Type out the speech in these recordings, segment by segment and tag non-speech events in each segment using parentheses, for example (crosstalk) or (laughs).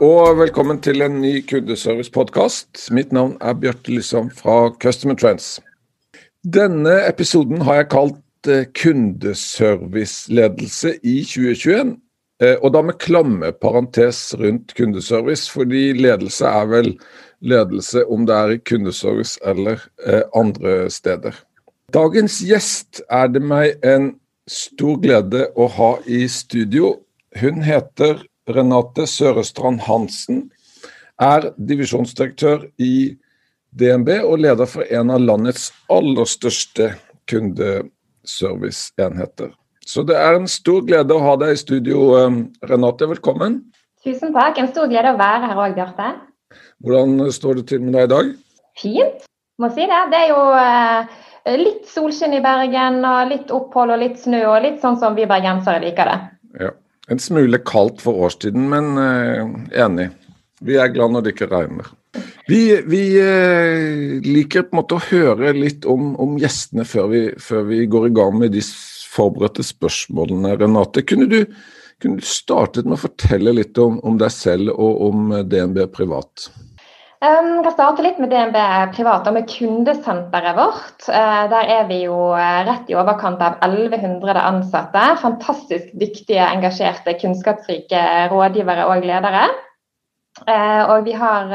og velkommen til en ny kundeservice-podkast. Mitt navn er Bjarte Lysholm fra Customer Trends. Denne episoden har jeg kalt eh, kundeserviceledelse i 2021. eh, Og da med klamme parentes rundt kundeservice, fordi ledelse er vel ledelse om det er i kundeservice eller eh, andre steder. Dagens gjest er det meg en stor glede å ha i studio. Hun heter Renate Sørestrand Hansen, er divisjonsdirektør i DNB og leder for en av landets aller største kundeserviceenheter. Så det er en stor glede å ha deg i studio, eh, Renate. Velkommen. Tusen takk. En stor glede å være her òg, Bjarte. Hvordan står det til med deg i dag? Fint, må si det. Det er jo eh, litt solskinn i Bergen, og litt opphold og litt snø, og litt sånn som vi bergensere liker det. Ja. En smule kaldt for årstiden, men eh, enig. Vi er glad når det ikke regner. Vi, vi eh, liker på en måte å høre litt om, om gjestene før vi, før vi går i gang med de forberedte spørsmålene. Renate, kunne du, kunne du startet med å fortelle litt om, om deg selv og om DNB privat? Um, jeg kan starte litt med DNB privat og med kundesenteret vårt. Eh, der er vi jo eh, rett i overkant av 1100 ansatte. Fantastisk dyktige, engasjerte, kunnskapsrike rådgivere og ledere. Eh, og vi har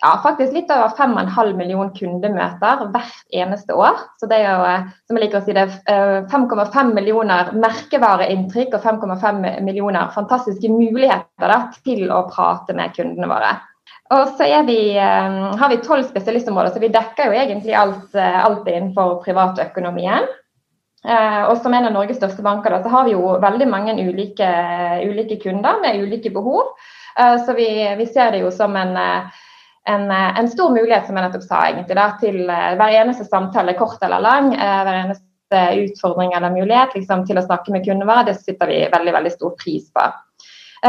ja, faktisk litt over 5,5 million kundemøter hvert eneste år. Så det er jo, eh, som jeg liker å si, det er eh, 5,5 millioner merkevareinntrykk og 5,5 millioner fantastiske muligheter da, til å prate med kundene våre. Og så vi, eh, har vi tolv spesialistområder, så vi dekker jo egentlig alt, alt innenfor privatøkonomien. Og som en av Norges største banker da, så har vi jo veldig mange ulike, ulike kunder med ulike behov. Eh, så vi, vi ser det jo som en, en, eh, en stor mulighet, som jeg nettopp sa, egentlig, da, til eh, hver eneste samtale, kort eller lang, eh, hver eneste utfordring eller mulighet liksom, til å snakke med kundene våre. Det sitter vi veldig, veldig stor pris på.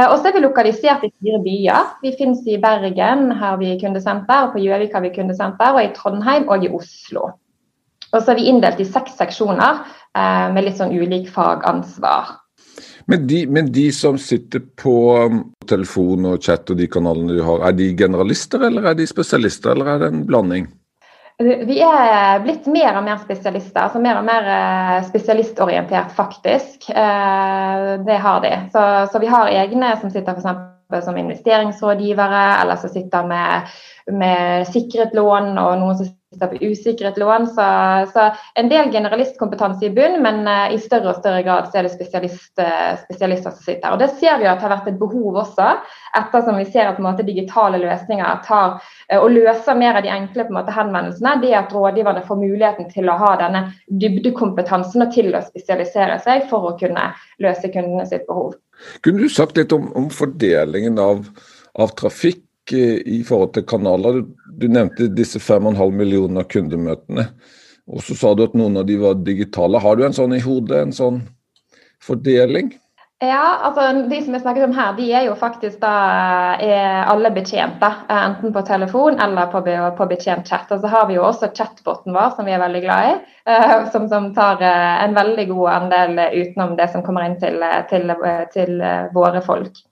Og så er vi lokalisert i fire byer. Vi finnes i Bergen, har vi kundesenter, og på Gjøvik har vi kundesenter, og i Trondheim og i Oslo. Og så er vi inndelt i seks seksjoner med litt sånn ulik fagansvar. Men de, men de som sitter på um, telefon og chat og de kanalene du har, er de generalister eller er de spesialister, eller er det en blanding? Vi er blitt mer og mer spesialister, altså mer og mer eh, spesialistorientert faktisk. Eh, Det har de. Så, så vi har egne som sitter eksempel som investeringsrådgivere, eller som sitter med, med sikret lån, og noen som på usikret lån. Så, så en del generalistkompetanse i bunn, men eh, i større og større grad så er det spesialist, eh, spesialister som sitter. Og Det ser vi at har vært et behov også, ettersom vi ser at måte, digitale løsninger tar eh, og løser mer av de enkle måte, henvendelsene. Det at rådgiverne får muligheten til å ha denne dybdekompetansen og til å spesialisere seg for å kunne løse kundene sitt behov. Kunne du sagt litt om, om fordelingen av, av trafikk i forhold til kanaler? Du, nevnte disse 5,5 millioner kundemøtene. Og så sa du at noen av de var digitale. Har du en sånn i hodet, en sånn fordeling? Ja, altså De som jeg snakket om her, de er jo faktisk da er alle betjent. Enten på telefon eller på, på betjent chat. Og så har vi jo også chatboten vår, som vi er veldig glad i. eh, Som, som tar eh, en veldig god andel eh, utenom det som kommer inn til, eh, til, eh, til eh, våre folk.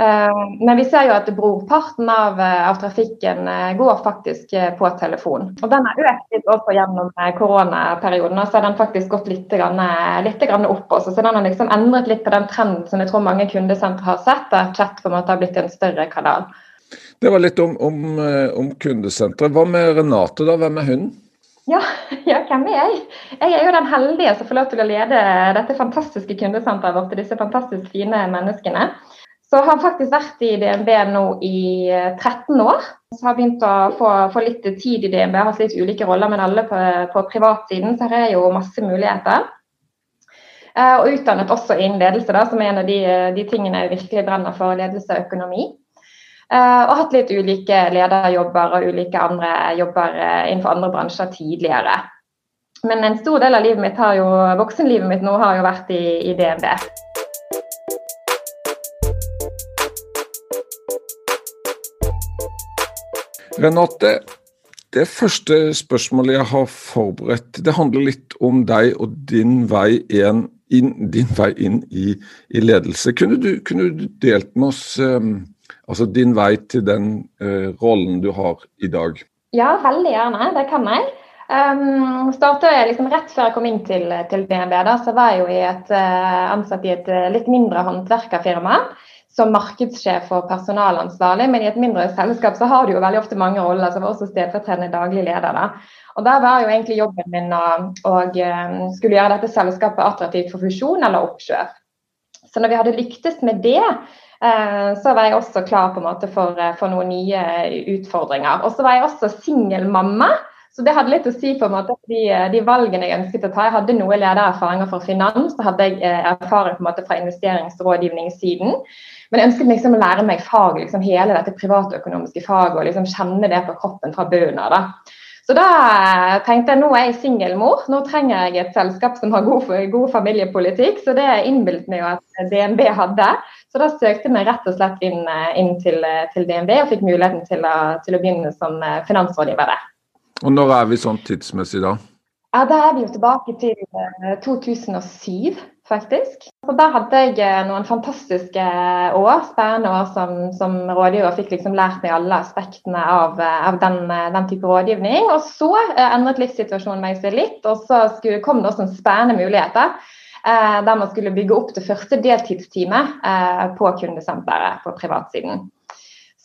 Eh, Men vi ser jo at brorparten av, eh, av trafikken eh, går faktisk på telefon. Og den har økt litt også gjennom koronaperioden. Og så har den faktisk gått litt, grann, litt grann opp også. Så den har liksom endret litt på den trenden som jeg tror mange kundesentre har sett, der chat på en måte har blitt en større kanal. Det var litt om, om, om kundesenteret. Hva med Renate, da? Hvem er hun? Ja, (laughs) ja, hvem er jeg? Jeg er jo den heldige som får lov til å lede dette fantastiske kundesenteret vårt til disse fantastisk fine menneskene. Så har faktisk vært i DNB nå i eh, 13 år. Så har begynt å få, få litt tid i DNB, har hatt litt ulike roller, men alle på, på privatsiden. Så her er jo masse muligheter. Eh, Og utdannet også innen ledelse, da, som er en av de, de tingene jeg virkelig brenner for, ledelse og økonomi. og hatt litt ulike lederjobber og ulike andre jobber innenfor andre bransjer tidligere. Men en stor del av livet mitt har jo, voksenlivet mitt nå har jo vært i, i DNB. Renate, det første spørsmålet jeg har forberedt, det handler litt om deg og din vei inn, din vei inn i, i, ledelse. Kunne du, kunne du, delt med oss um, altså din vei til den uh, rollen du har i dag? Ja, veldig gjerne. Det kan jeg. Um, jeg liksom Rett før jeg kom inn til, til DNB, da, så var jeg jo i et, uh, ansatt i et uh, litt mindre håndverkerfirma som markedssjef og personalansvarlig. Men i et mindre selskap så har du jo veldig ofte mange roller, som var også stedfortredende daglig leder. da. Og Der var jo egentlig jobben min å, å um, skulle gjøre dette selskapet attraktivt for fusjon eller oppkjøp. Så når vi hadde lyktes med det, uh, så var jeg også klar på en måte for, for noen nye utfordringer. Og så var jeg også singel mamma. Så det hadde litt å si på en måte de, de, valgene jeg ønsket å ta. Jeg hadde noe ledererfaringer fra finans, så hadde jeg eh, erfaring på en måte fra investeringsrådgivningssiden. Men jeg ønsket liksom å lære meg fag, liksom hele dette privatøkonomiske faget og liksom kjenne det på kroppen fra bunnen av. Så da eh, tenkte jeg nå er jeg singelmor, nå trenger jeg et selskap som har god, god familiepolitikk. Så det innbilte meg jo at DNB hadde. Så da søkte jeg rett og slett inn, eh, inn til, til, DNB og fikk muligheten til å, til å begynne som finansrådgiver der. Og når er vi sånn tidsmessig da? Ja, Da er vi jo tilbake til 2007, eh, faktisk. Så Da hadde jeg eh, noen fantastiske eh, år, spennende år som, som rådgiver. Fikk liksom lært meg alle aspektene av, av den, den, type rådgivning. Og så endret livssituasjonen meg seg litt, og så skulle, kom det også en spennende muligheter. Der man skulle bygge opp det første deltidsteamet på kundesenteret på privatsiden.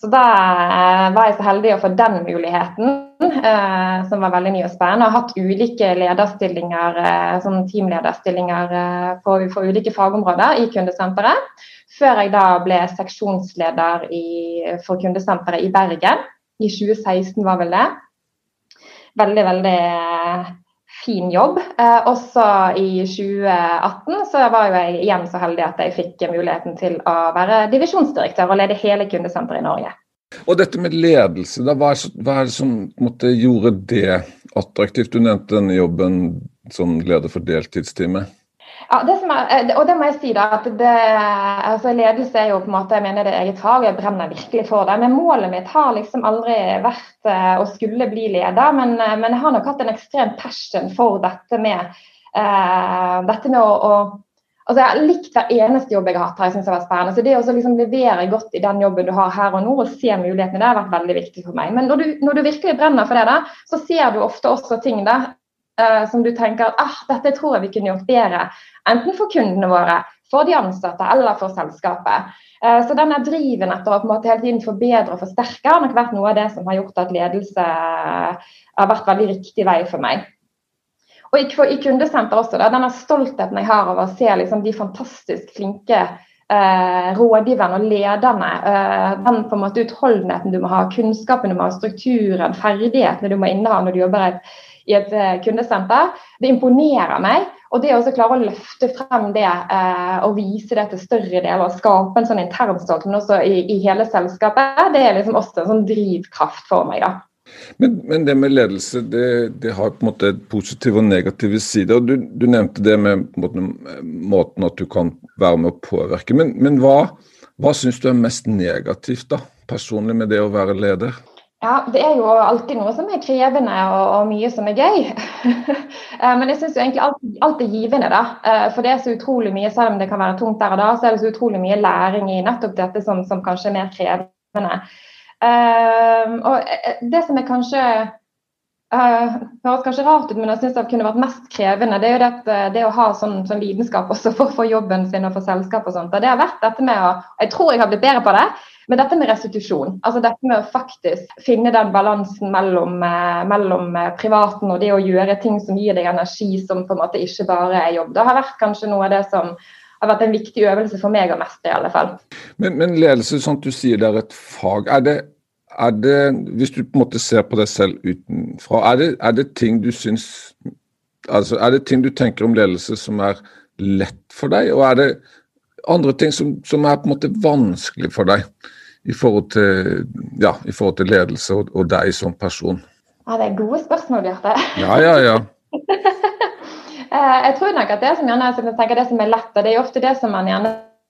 Så da eh, var jeg så heldig å få den muligheten, eh, som var veldig ny og spennende. Jeg har hatt ulike lederstillinger, eh, sånn teamlederstillinger på, for ulike fagområder i kundesenteret. Før jeg da ble seksjonsleder i, for kundesenteret i Bergen. I 2016 var vel det. Veldig, veldig fin jobb. Eh, også i 2018 så var jeg igjen så heldig at jeg fikk muligheten til å være divisjonsdirektør og lede hele kundesenteret i Norge. Og dette med ledelse, da, hva, er, det som måtte, gjorde det attraktivt? Du nevnte denne jobben som leder for deltidsteamet. Ja, det er, eh, og det må jeg si da, at det, altså Ledelse er jo på en måte, jeg mener det er eget fag, jeg brenner virkelig for det. Men målet mitt har liksom aldri vært uh, å skulle bli leder. Men, uh, men, jeg har nok hatt en ekstrem passion for dette med, uh, dette med å, å Altså, Jeg har likt hver eneste jobb jeg har hatt her. jeg synes det har vært spennende. Så Det å liksom levere godt i den jobben du har her og nå, og se mulighetene, det har vært veldig viktig for meg. Men når du, når du virkelig brenner for det, da, så ser du ofte også ting der uh, som du tenker at ah, dette tror jeg vi kunne gjort bedre. Enten for kundene våre, for de ansatte eller for selskapet. Eh, så denne driven etter å på en måte hele tiden forbedre og forsterke har nok vært noe av det som har gjort at ledelse eh, har vært veldig riktig vei for meg. Og i, i kundesenter også, da, denne stoltheten jeg har over å se liksom, de fantastisk flinke eh, rådgiverne og lederne. Eh, den på en måte utholdenheten du må ha, kunnskapen du må ha, strukturen, ferdighetene du må inneha når du jobber i et, i et kundesenter. Det imponerer meg. Og det å klare å løfte frem det eh, og vise det til større deler, og skape en sånn internstolt, men også i, i, hele selskapet, det er liksom også en sånn drivkraft for meg. da. Men, men, det med ledelse, det, det, har på en måte positive og negative sider. Du, du nevnte det med måten, måten, at du kan være med å påvirke. Men, men hva, hva syns du er mest negativt da, personlig med det å være leder? Ja, Det er jo alltid noe som er krevende og, og mye som er gøy. (laughs) Eh, men jeg syns egentlig alt, alt, er givende, da. Eh, for det er så utrolig mye, selv om det kan være tungt der og da, så er det så utrolig mye læring i nettopp dette som, som kanskje er mer krevende. Uh, og det som er kanskje uh, høres kanskje rart ut, men jeg syns det kunne vært mest krevende, det er jo det, det å ha sånn, sånn, lidenskap også for, for, jobben sin og for selskap og sånt. Og det har vært dette med å Jeg tror jeg har blitt bedre på det, men dette med restitusjon, altså dette med å faktisk finne den balansen mellom, eh, mellom, eh, privaten og det å gjøre ting som gir deg energi, som på en måte ikke bare er jobb, det har vært kanskje noe av det som har vært en viktig øvelse for meg å mestre, i alle fall. Men, men ledelse, sånn at du sier det er et fag. Er det, er det, hvis du på en måte ser på deg selv utenfra, er det, er det ting du syns altså Er det ting du tenker om ledelse som er lett for deg, og er det andre ting som, som er på en måte vanskelig for deg? I forhold til, ja, i forhold til ledelse og, og, deg som person? Ja, Det er gode spørsmål, Bjarte. Ja, ja, ja. (laughs) Eh, jeg tror nok at det som, gjerne, som tenker, det som er lett, det er ofte det som man gjerne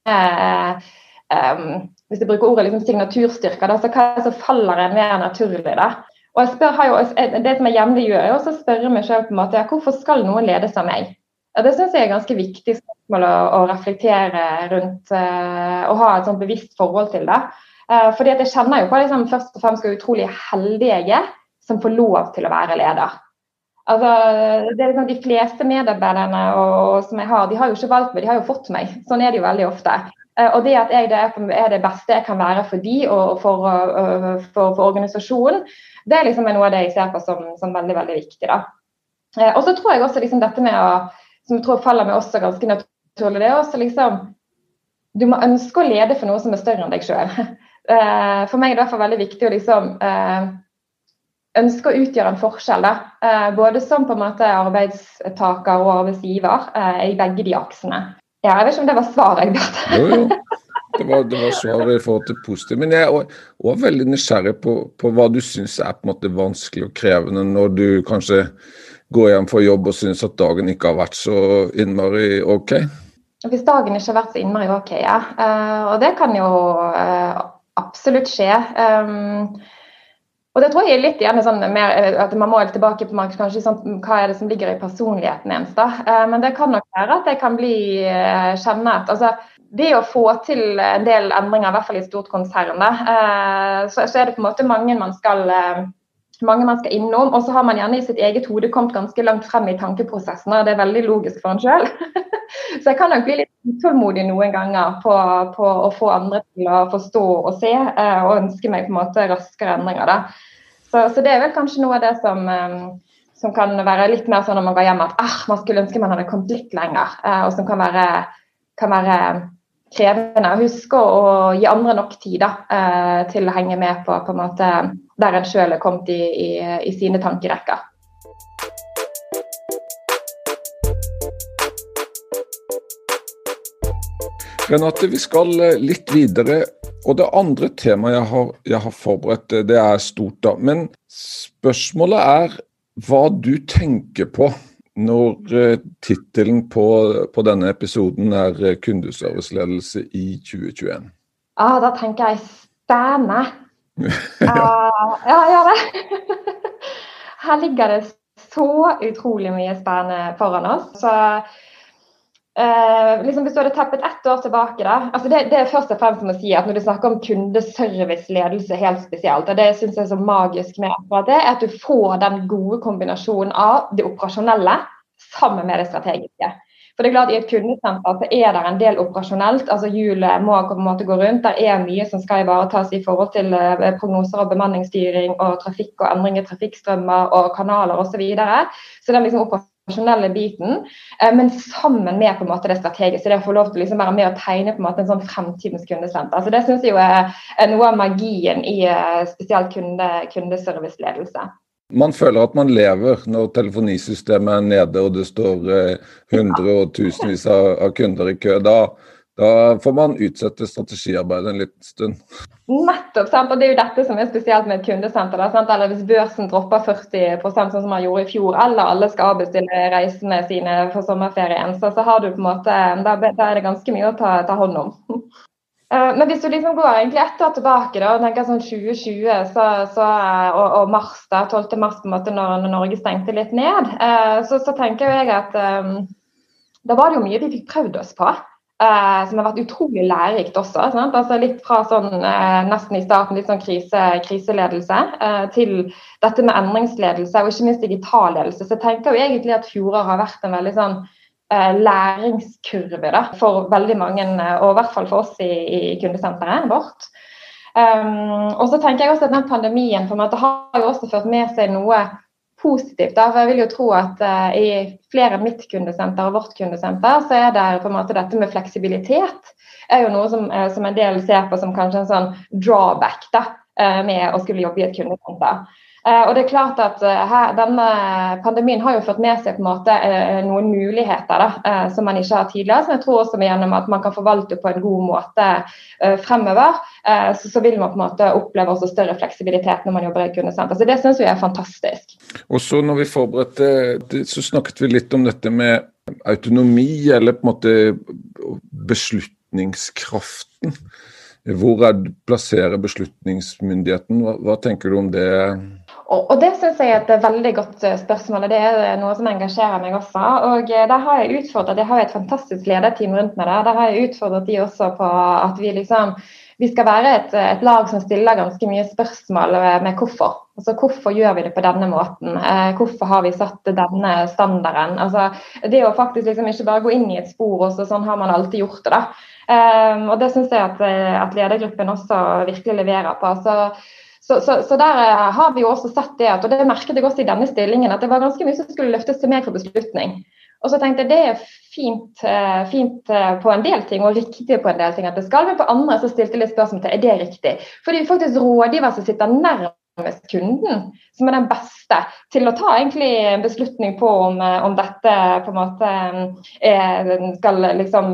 eh, um, Hvis jeg bruker ordet liksom signaturstyrker, da, så hva som faller en mer naturlig? da? Og jeg spør, jo, Det som jeg jevnlig gjør, er å spørre meg selv på en måte, ja, hvorfor skal noen ledes av meg? Ja, det syns jeg er ganske viktig spørsmål å, å reflektere rundt uh, og ha et sånt bevisst forhold til det. Uh, fordi at jeg kjenner jo på liksom, først og fremst hvor utrolig heldig jeg er som får lov til å være leder. Altså, det er liksom De fleste medarbeiderne og, som jeg har, de har jo ikke valgt meg, de har jo fått meg. Sånn er det jo veldig ofte. Uh, og det at jeg det er, det beste jeg kan være for de og for, for, for, for organisasjonen, det er liksom noe av det jeg ser på som, som veldig veldig viktig. da. Og så tror jeg også liksom dette med å, som jeg tror faller meg også ganske naturlig, det er også liksom Du må ønske å lede for noe som er større enn deg sjøl. (laughs) for meg er det derfor veldig viktig å liksom ønske å utgjøre en forskjell. Da. Eh, både som på en måte arbeidstaker og arbeidsgiver eh, i begge de aksene. Ja, jeg vet ikke om det var svaret, Bjarte. Jo, jo. (laughs) Det var, det var svaret i forhold til positivt. Men jeg er også veldig nysgjerrig på, på hva du syns er på en måte vanskelig og krevende når du kanskje går hjem fra jobb og syns at dagen ikke har vært så innmari OK? Hvis dagen ikke har vært så innmari OK, ja. Og det kan jo absolutt skje. Um, og det tror jeg er litt igjen sånn mer, eh, at Man må tilbake på kanskje sånn, hva er det som ligger i personligheten ens. da. Uh, men det kan nok være at det kan bli uh, kjenne altså, Det å få til en del endringer, i hvert fall i stort konsern, uh, så, så, er det på en måte mange man skal mange man skal innom. Og så har man gjerne i sitt eget hode kommet ganske langt frem i tankeprosessen. og Det er veldig logisk for en sjøl. (laughs) så jeg kan nok bli litt utålmodig noen ganger på, på, å få andre til å forstå og se, eh, og ønske meg på en måte raskere endringer. da. Så, så det er vel kanskje noe av det som, eh, som kan være litt mer sånn når man går hjem at ah, man skulle ønske man hadde kommet litt lenger. Eh, og som kan være, kan være krevende. Husk å gi andre nok tid da, til å henge med på, på en måte, der en sjøl er kommet i, i, i sine tankerekker. Renate, vi skal eh, litt videre. Og det andre temaet jeg har, jeg har forberedt, det er stort, da. Men spørsmålet er hva du tenker på når uh, tittelen på, på, denne episoden er 'Kundeserviceledelse i 2021'? Ah, da tenker jeg spennende. uh, (laughs) ja, ja det. (laughs) Her ligger det så utrolig mye spennende foran oss. Så Uh, liksom hvis du hadde teppet ett år tilbake da, altså det, det, er først og fremst å si at Når du snakker om kundeservice-ledelse helt spesielt, og det syns jeg er så magisk med akkurat det, er at du får den gode kombinasjonen av det operasjonelle sammen med det strategiske. For det er klart I et kundesenter så er det en del operasjonelt. altså Hjulet må på en måte gå rundt. Det er mye som skal ivaretas i forhold til uh, prognoser og bemanningsstyring og trafikk og endring i trafikkstrømmer og kanaler osv. Så, videre. så den liksom operasjonelle biten, eh, men sammen med på en måte det strategiske. Det å få lov til å liksom være med og tegne på en måte en sånn fremtidens kundesenter. Så det syns jeg jo er, noe av magien i eh, spesielt kunde, kundeserviceledelse. Man føler at man lever når telefonisystemet er nede og det står eh, hundre og tusenvis av, kunder i kø. Da, da får man utsette strategiarbeidet en liten stund. Nettopp. sant? Og Det er jo dette som er spesielt med et kundesenter. Sant? Eller Hvis børsen dropper 40 sånn som man gjorde i fjor, eller alle skal avbestille reisene sine for sommerferien, så, så har du på en måte, da, da er det ganske mye å ta, ta hånd om. (laughs) Eh, men hvis du liksom går egentlig ett år tilbake da, og tenker sånn 2020 så, så, og, og, mars da, 12. mars på en måte når, når Norge stengte litt ned, eh, så, så tenker jeg at um, da var det jo mye vi fikk prøvd oss på. Uh, som har vært utrolig lærerikt også. Altså litt fra sånn, uh, nesten i starten litt sånn krise, kriseledelse uh, til dette med endringsledelse og ikke minst digital ledelse. Så jeg tenker jo egentlig at fjoråret har vært en veldig sånn læringskurve da, for veldig mange, og i hvert fall for oss i, i kundesenteret vårt. Um, og så tenker jeg også at den pandemien på en måte har jo også ført med seg noe positivt. Da. For jeg vil jo tro at uh, i flere mitt kundesenter og vårt kundesenter, så er det på en måte dette med fleksibilitet er jo noe som, uh, som en del ser på som kanskje en sånn drawback da, uh, med å skulle jobbe i et kundesenter. Uh, og det er klart at uh, her, Denne pandemien har jo ført med seg på en måte uh, noen muligheter da, som man ikke har tidligere. som jeg tror også gjennom at man kan forvalte på en god måte fremover, så, vil man på en måte oppleve også større fleksibilitet når man jobber i kundesenter. Så Det syns vi er fantastisk. Og så når vi forberedte, så snakket vi litt om dette med autonomi, eller på en måte beslutningskraften. Hvor er, plasserer beslutningsmyndigheten? Hva, hva, tenker du om det? Og, og Det synes jeg er et veldig godt eh, spørsmål, og det er noe som engasjerer meg også. Og eh, der har Jeg utfordret, jeg har et fantastisk lederteam rundt meg der. Der har jeg utfordret de også på at vi liksom vi skal være et, et, lag som stiller ganske mye spørsmål med hvorfor. Altså Hvorfor gjør vi det på denne måten? Eh, hvorfor har vi satt denne standarden? Altså, det å faktisk liksom ikke bare gå inn i et spor og så sånn har man alltid gjort det. da. Um, og Det syns jeg at, eh, at, ledergruppen også virkelig leverer på. Så, så, så, så, der eh, har vi jo også sett det, at, og det merket jeg også i denne stillingen, at det var ganske mye som skulle løftes til meg for beslutning. Og så tenkte jeg det er fint, eh, fint, på en del ting og riktig på en del ting at det skal, men på andre så stilte jeg litt spørsmål til er det riktig. For det faktisk rådgiver som sitter nærmest kunden, som er den beste til å ta egentlig en beslutning på om, eh, om dette på en måte er, eh, skal liksom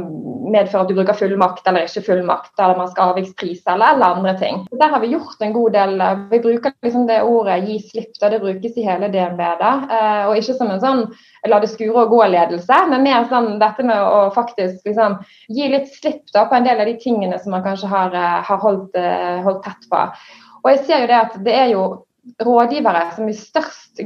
medføre at du bruker fullmakt eller ikke fullmakt, eller man skal avvikspris eller, eller andre ting. Der har vi gjort en god del. Eh, vi bruker liksom det ordet 'gi slipp', det brukes i hele DNB. Da, og ikke som en sånn la det skure og gå-ledelse, men mer sånn dette med å faktisk liksom gi litt slipp da, på en del av de tingene som man kanskje har, har holdt, holdt tett på. Og jeg ser jo det at det er jo rådgivere som i størst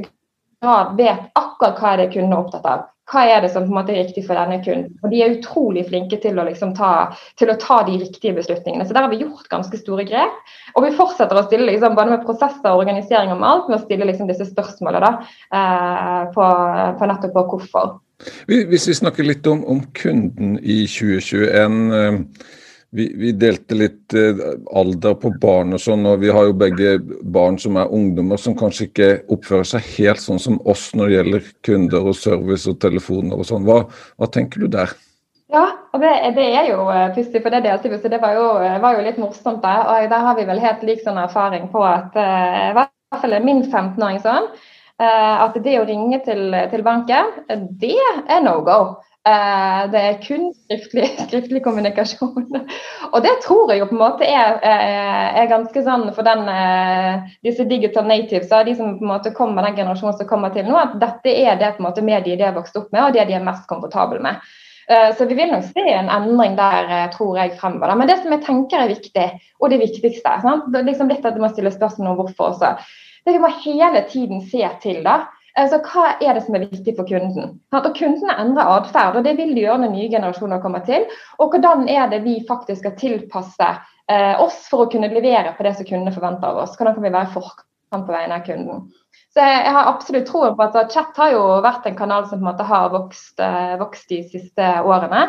grad vet akkurat hva er det kundene kunden er opptatt av. Hva er det som på en måte er riktig for denne kunden? Og De er utrolig flinke til å, liksom ta, til å ta de riktige beslutningene. Så der har vi gjort ganske store grep. Og vi fortsetter å stille liksom, både med prosesser og organisering og alt, med å stille liksom, disse spørsmålene da, eh, på, på, nettopp på hvorfor. Hvis vi snakker litt om, om kunden i 2021. Eh vi, vi, delte litt eh, alder på barn og sånn, og vi har jo begge barn som er ungdommer som kanskje ikke oppfører seg helt sånn som oss når det gjelder kunder og service og telefoner og sånn. Hva, hva, tenker du der? Ja, og det, det er jo eh, pussig, for det delte vi, så det var jo, var jo, litt morsomt. Der og der har vi vel helt lik sånn erfaring på at i hvert fall min 15-åring sånn, at det å ringe til, til banken, det er no go. Eh, det er kun skriftlig, (laughs) skriftlig, kommunikasjon. Og det tror jeg jo på en måte er, eh, er ganske sånn for den, eh, disse digital natives, de som på en måte kommer den generasjonen som kommer til nå, at dette er det på en måte mediet de har vokst opp med, og det de er mest komfortable med. Så vi vil nok se en endring der, tror jeg, fremover. Men det som jeg tenker er viktig, og det viktigste sant? Liksom litt at du må stille spørsmål om hvorfor også. Det vi må hele tiden se til, da, Altså, hva er det som er viktig for kunden? Og Kundene endrer atferd, og det vil de gjøre når nye generasjoner kommer til. Og hvordan er det vi faktisk skal tilpasse eh, oss for å kunne levere på det som kundene forventer av oss? Hvordan kan vi være forkant på vegne av kunden? Så jeg har absolutt troen på at chat har jo vært en kanal som på en måte har vokst, eh, vokst de siste årene.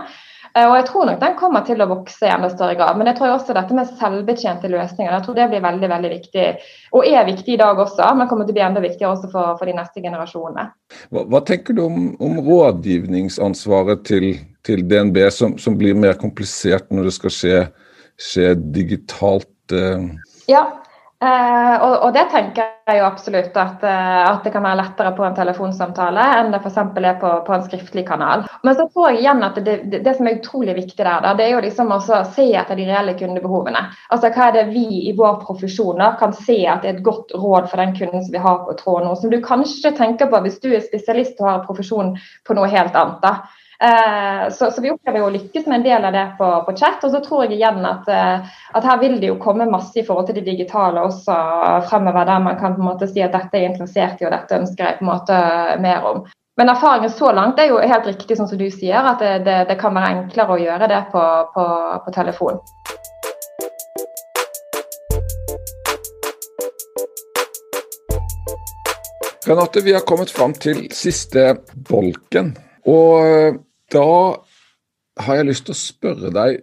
Eh, og jeg tror nok den kommer til å vokse i enda større grad. Men jeg tror også dette med selvbetjente løsninger jeg tror det blir veldig veldig viktig. Og er viktig i dag også, men kommer til å bli enda viktigere også for, for de neste generasjonene. Hva, hva tenker du om, om rådgivningsansvaret til, til DNB, som, som, blir mer komplisert når det skal skje, skje digitalt? Eh? Ja, Uh, og, og, det tenker jeg jo absolutt at, uh, at, det kan være lettere på en telefonsamtale enn det f.eks. er på, på, en skriftlig kanal. Men så tror jeg igjen at det, det, det som er utrolig viktig der, da, det er jo liksom å se etter de reelle kundebehovene. Altså Hva er det vi i vår profesjon da, kan se at det er et godt råd for den kunden som vi har på tråden nå, som du kanskje tenker på hvis du er spesialist og har profesjon på noe helt annet. da. Eh, så, så, vi opplever jo å lykkes med en del av det på, på chat. Og så tror jeg igjen at, eh, at, her vil det jo komme masse i forhold til det digitale også fremover, der man kan på en måte si at dette er jeg interessert i, og dette ønsker jeg på en måte mer om. Men erfaringen så langt er jo helt riktig som du sier, at det, det, det kan være enklere å gjøre det på, på, på telefon. Renate, vi har kommet fram til siste bolken. Og da har jeg lyst til å spørre deg,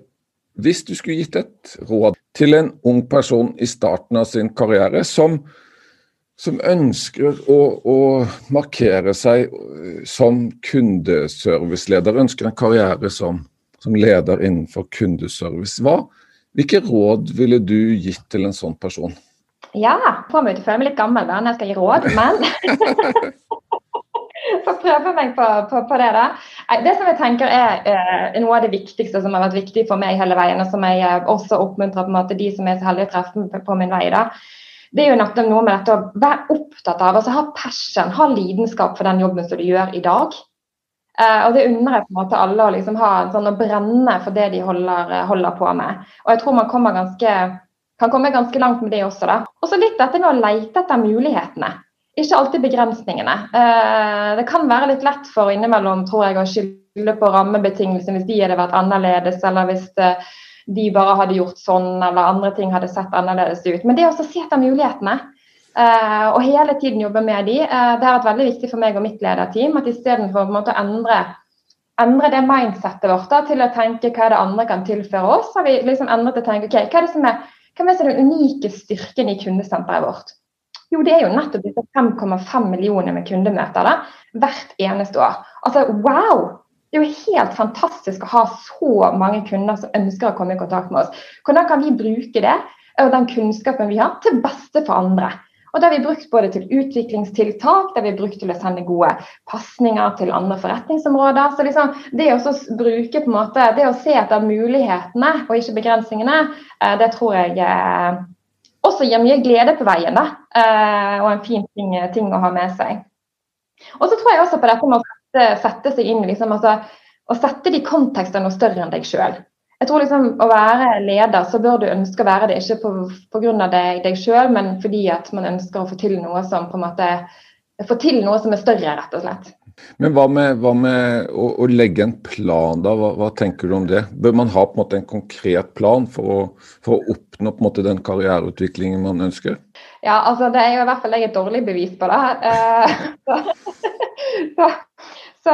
hvis du skulle gitt et råd til en ung person i starten av sin karriere som, som ønsker å, å, markere seg som kundeserviceleder, ønsker en karriere som, som leder innenfor kundeservice, hva, hvilke råd ville du gitt til en sånn person? Ja. Får meg til å føle meg litt gammel da når jeg skal gi råd, men (laughs) (laughs) Prøve meg på, på, på, det. da. Det som jeg tenker er eh, noe av det viktigste som har vært viktig for meg hele veien, og som jeg eh, også oppmuntrer på en måte de som er så heldige å treffe på, min vei, da, det er jo nettopp noe med dette å være opptatt av, altså ha passion, ha lidenskap for den jobben som du gjør i dag. Eh, og Det unner jeg på en måte alle å liksom ha sånn å brenne for det de holder, eh, holder, på med. Og jeg tror man ganske, kan komme ganske langt med det også. da. Og så litt dette med å leite etter mulighetene ikke alltid begrensningene. Eh, det kan være litt lett for innimellom tror jeg, å skylde på rammebetingelsene hvis de hadde vært annerledes, eller hvis eh, de bare hadde gjort sånn, eller andre ting hadde sett annerledes ut. Men det å se etter mulighetene, eh, og hele tiden jobbe med de, det har vært veldig viktig for meg og mitt lederteam. At istedenfor å endre, endre det mindsettet vårt da, til å tenke hva er det andre kan tilføre oss, har vi liksom endret til å tenke ok, hva er det som er, hva er den unike styrken i kundesenteret vårt? Jo, det er jo nettopp disse 5,5 millioner med kundemøter da, hvert eneste år. Altså, wow! Det er jo helt fantastisk å ha så mange kunder som ønsker å komme i kontakt med oss. Hvordan kan vi bruke det og den kunnskapen vi har, til beste for andre? Og Det har vi brukt både til utviklingstiltak, det har vi brukt til å sende gode pasninger til andre forretningsområder. Så liksom, Det å bruke på en måte, det å se etter mulighetene og ikke begrensningene, eh, det tror jeg eh, også gir mye glede på veien. da, Og en fin ting, ting, å ha med seg. Og så tror jeg også på dette med å sette, sette seg inn liksom, altså, Å sette de kontekstene noe større enn deg sjøl. Jeg tror liksom Å være leder, så bør du ønske å være det ikke pga. deg, deg sjøl, men fordi at man ønsker å få til noe som på en måte få til noe som er større, rett og slett. Men hva med, hva med å, å, legge en plan, da? Hva, hva, tenker du om det? Bør man ha på en måte en konkret plan for å, for å oppnå på en måte den karriereutviklingen man ønsker? Ja, altså det er jo i hvert fall jeg et dårlig bevis på det. Uh, så, så, så,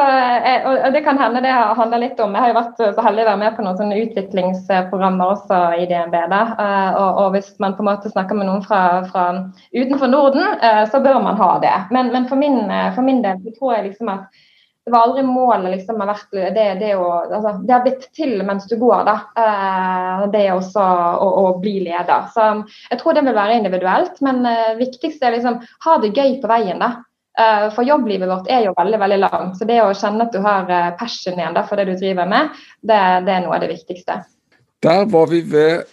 eh, og Det kan hende det handler litt om Jeg har jo vært så heldig å være med på noen sånne utviklingsprogrammer også i DNB. Da. Eh, og, og, Hvis man på en måte snakker med noen fra, fra utenfor Norden, eh, så bør man ha det. Men, men for, min, for, min, del så tror jeg liksom at det var aldri målet liksom har det, det, altså, det har blitt til mens du går, da. Det også å, å, bli leder. Så jeg tror det vil være individuelt, men viktigst er liksom ha det gøy på veien, da. Eh, for jobblivet vårt er jo veldig veldig langt. Så det å kjenne at du har eh, passion igjen for det du driver med, det, det, er noe av det viktigste. Der var vi ved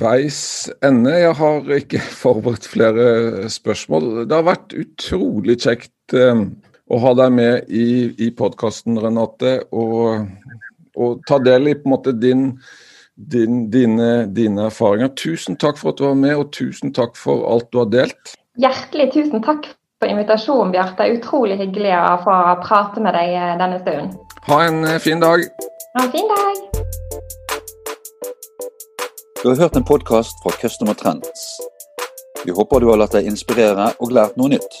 veis ende. Jeg har ikke (laughs) forberedt flere spørsmål. Det har vært utrolig kjekt eh, å ha deg med i, i podkasten, Renate. Og, og, ta del i på en måte din, din, dine, dine erfaringer. Tusen takk for at du var med, og tusen takk for alt du har delt. Hjertelig tusen takk for invitasjonen, Bjarte. Utrolig hyggelig å få prate med deg eh, denne stunden. Ha en eh, fin dag. Ha en fin dag. Du har hørt en podkast fra Customer Trends. Vi håper du har latt deg inspirere og lært noe nytt.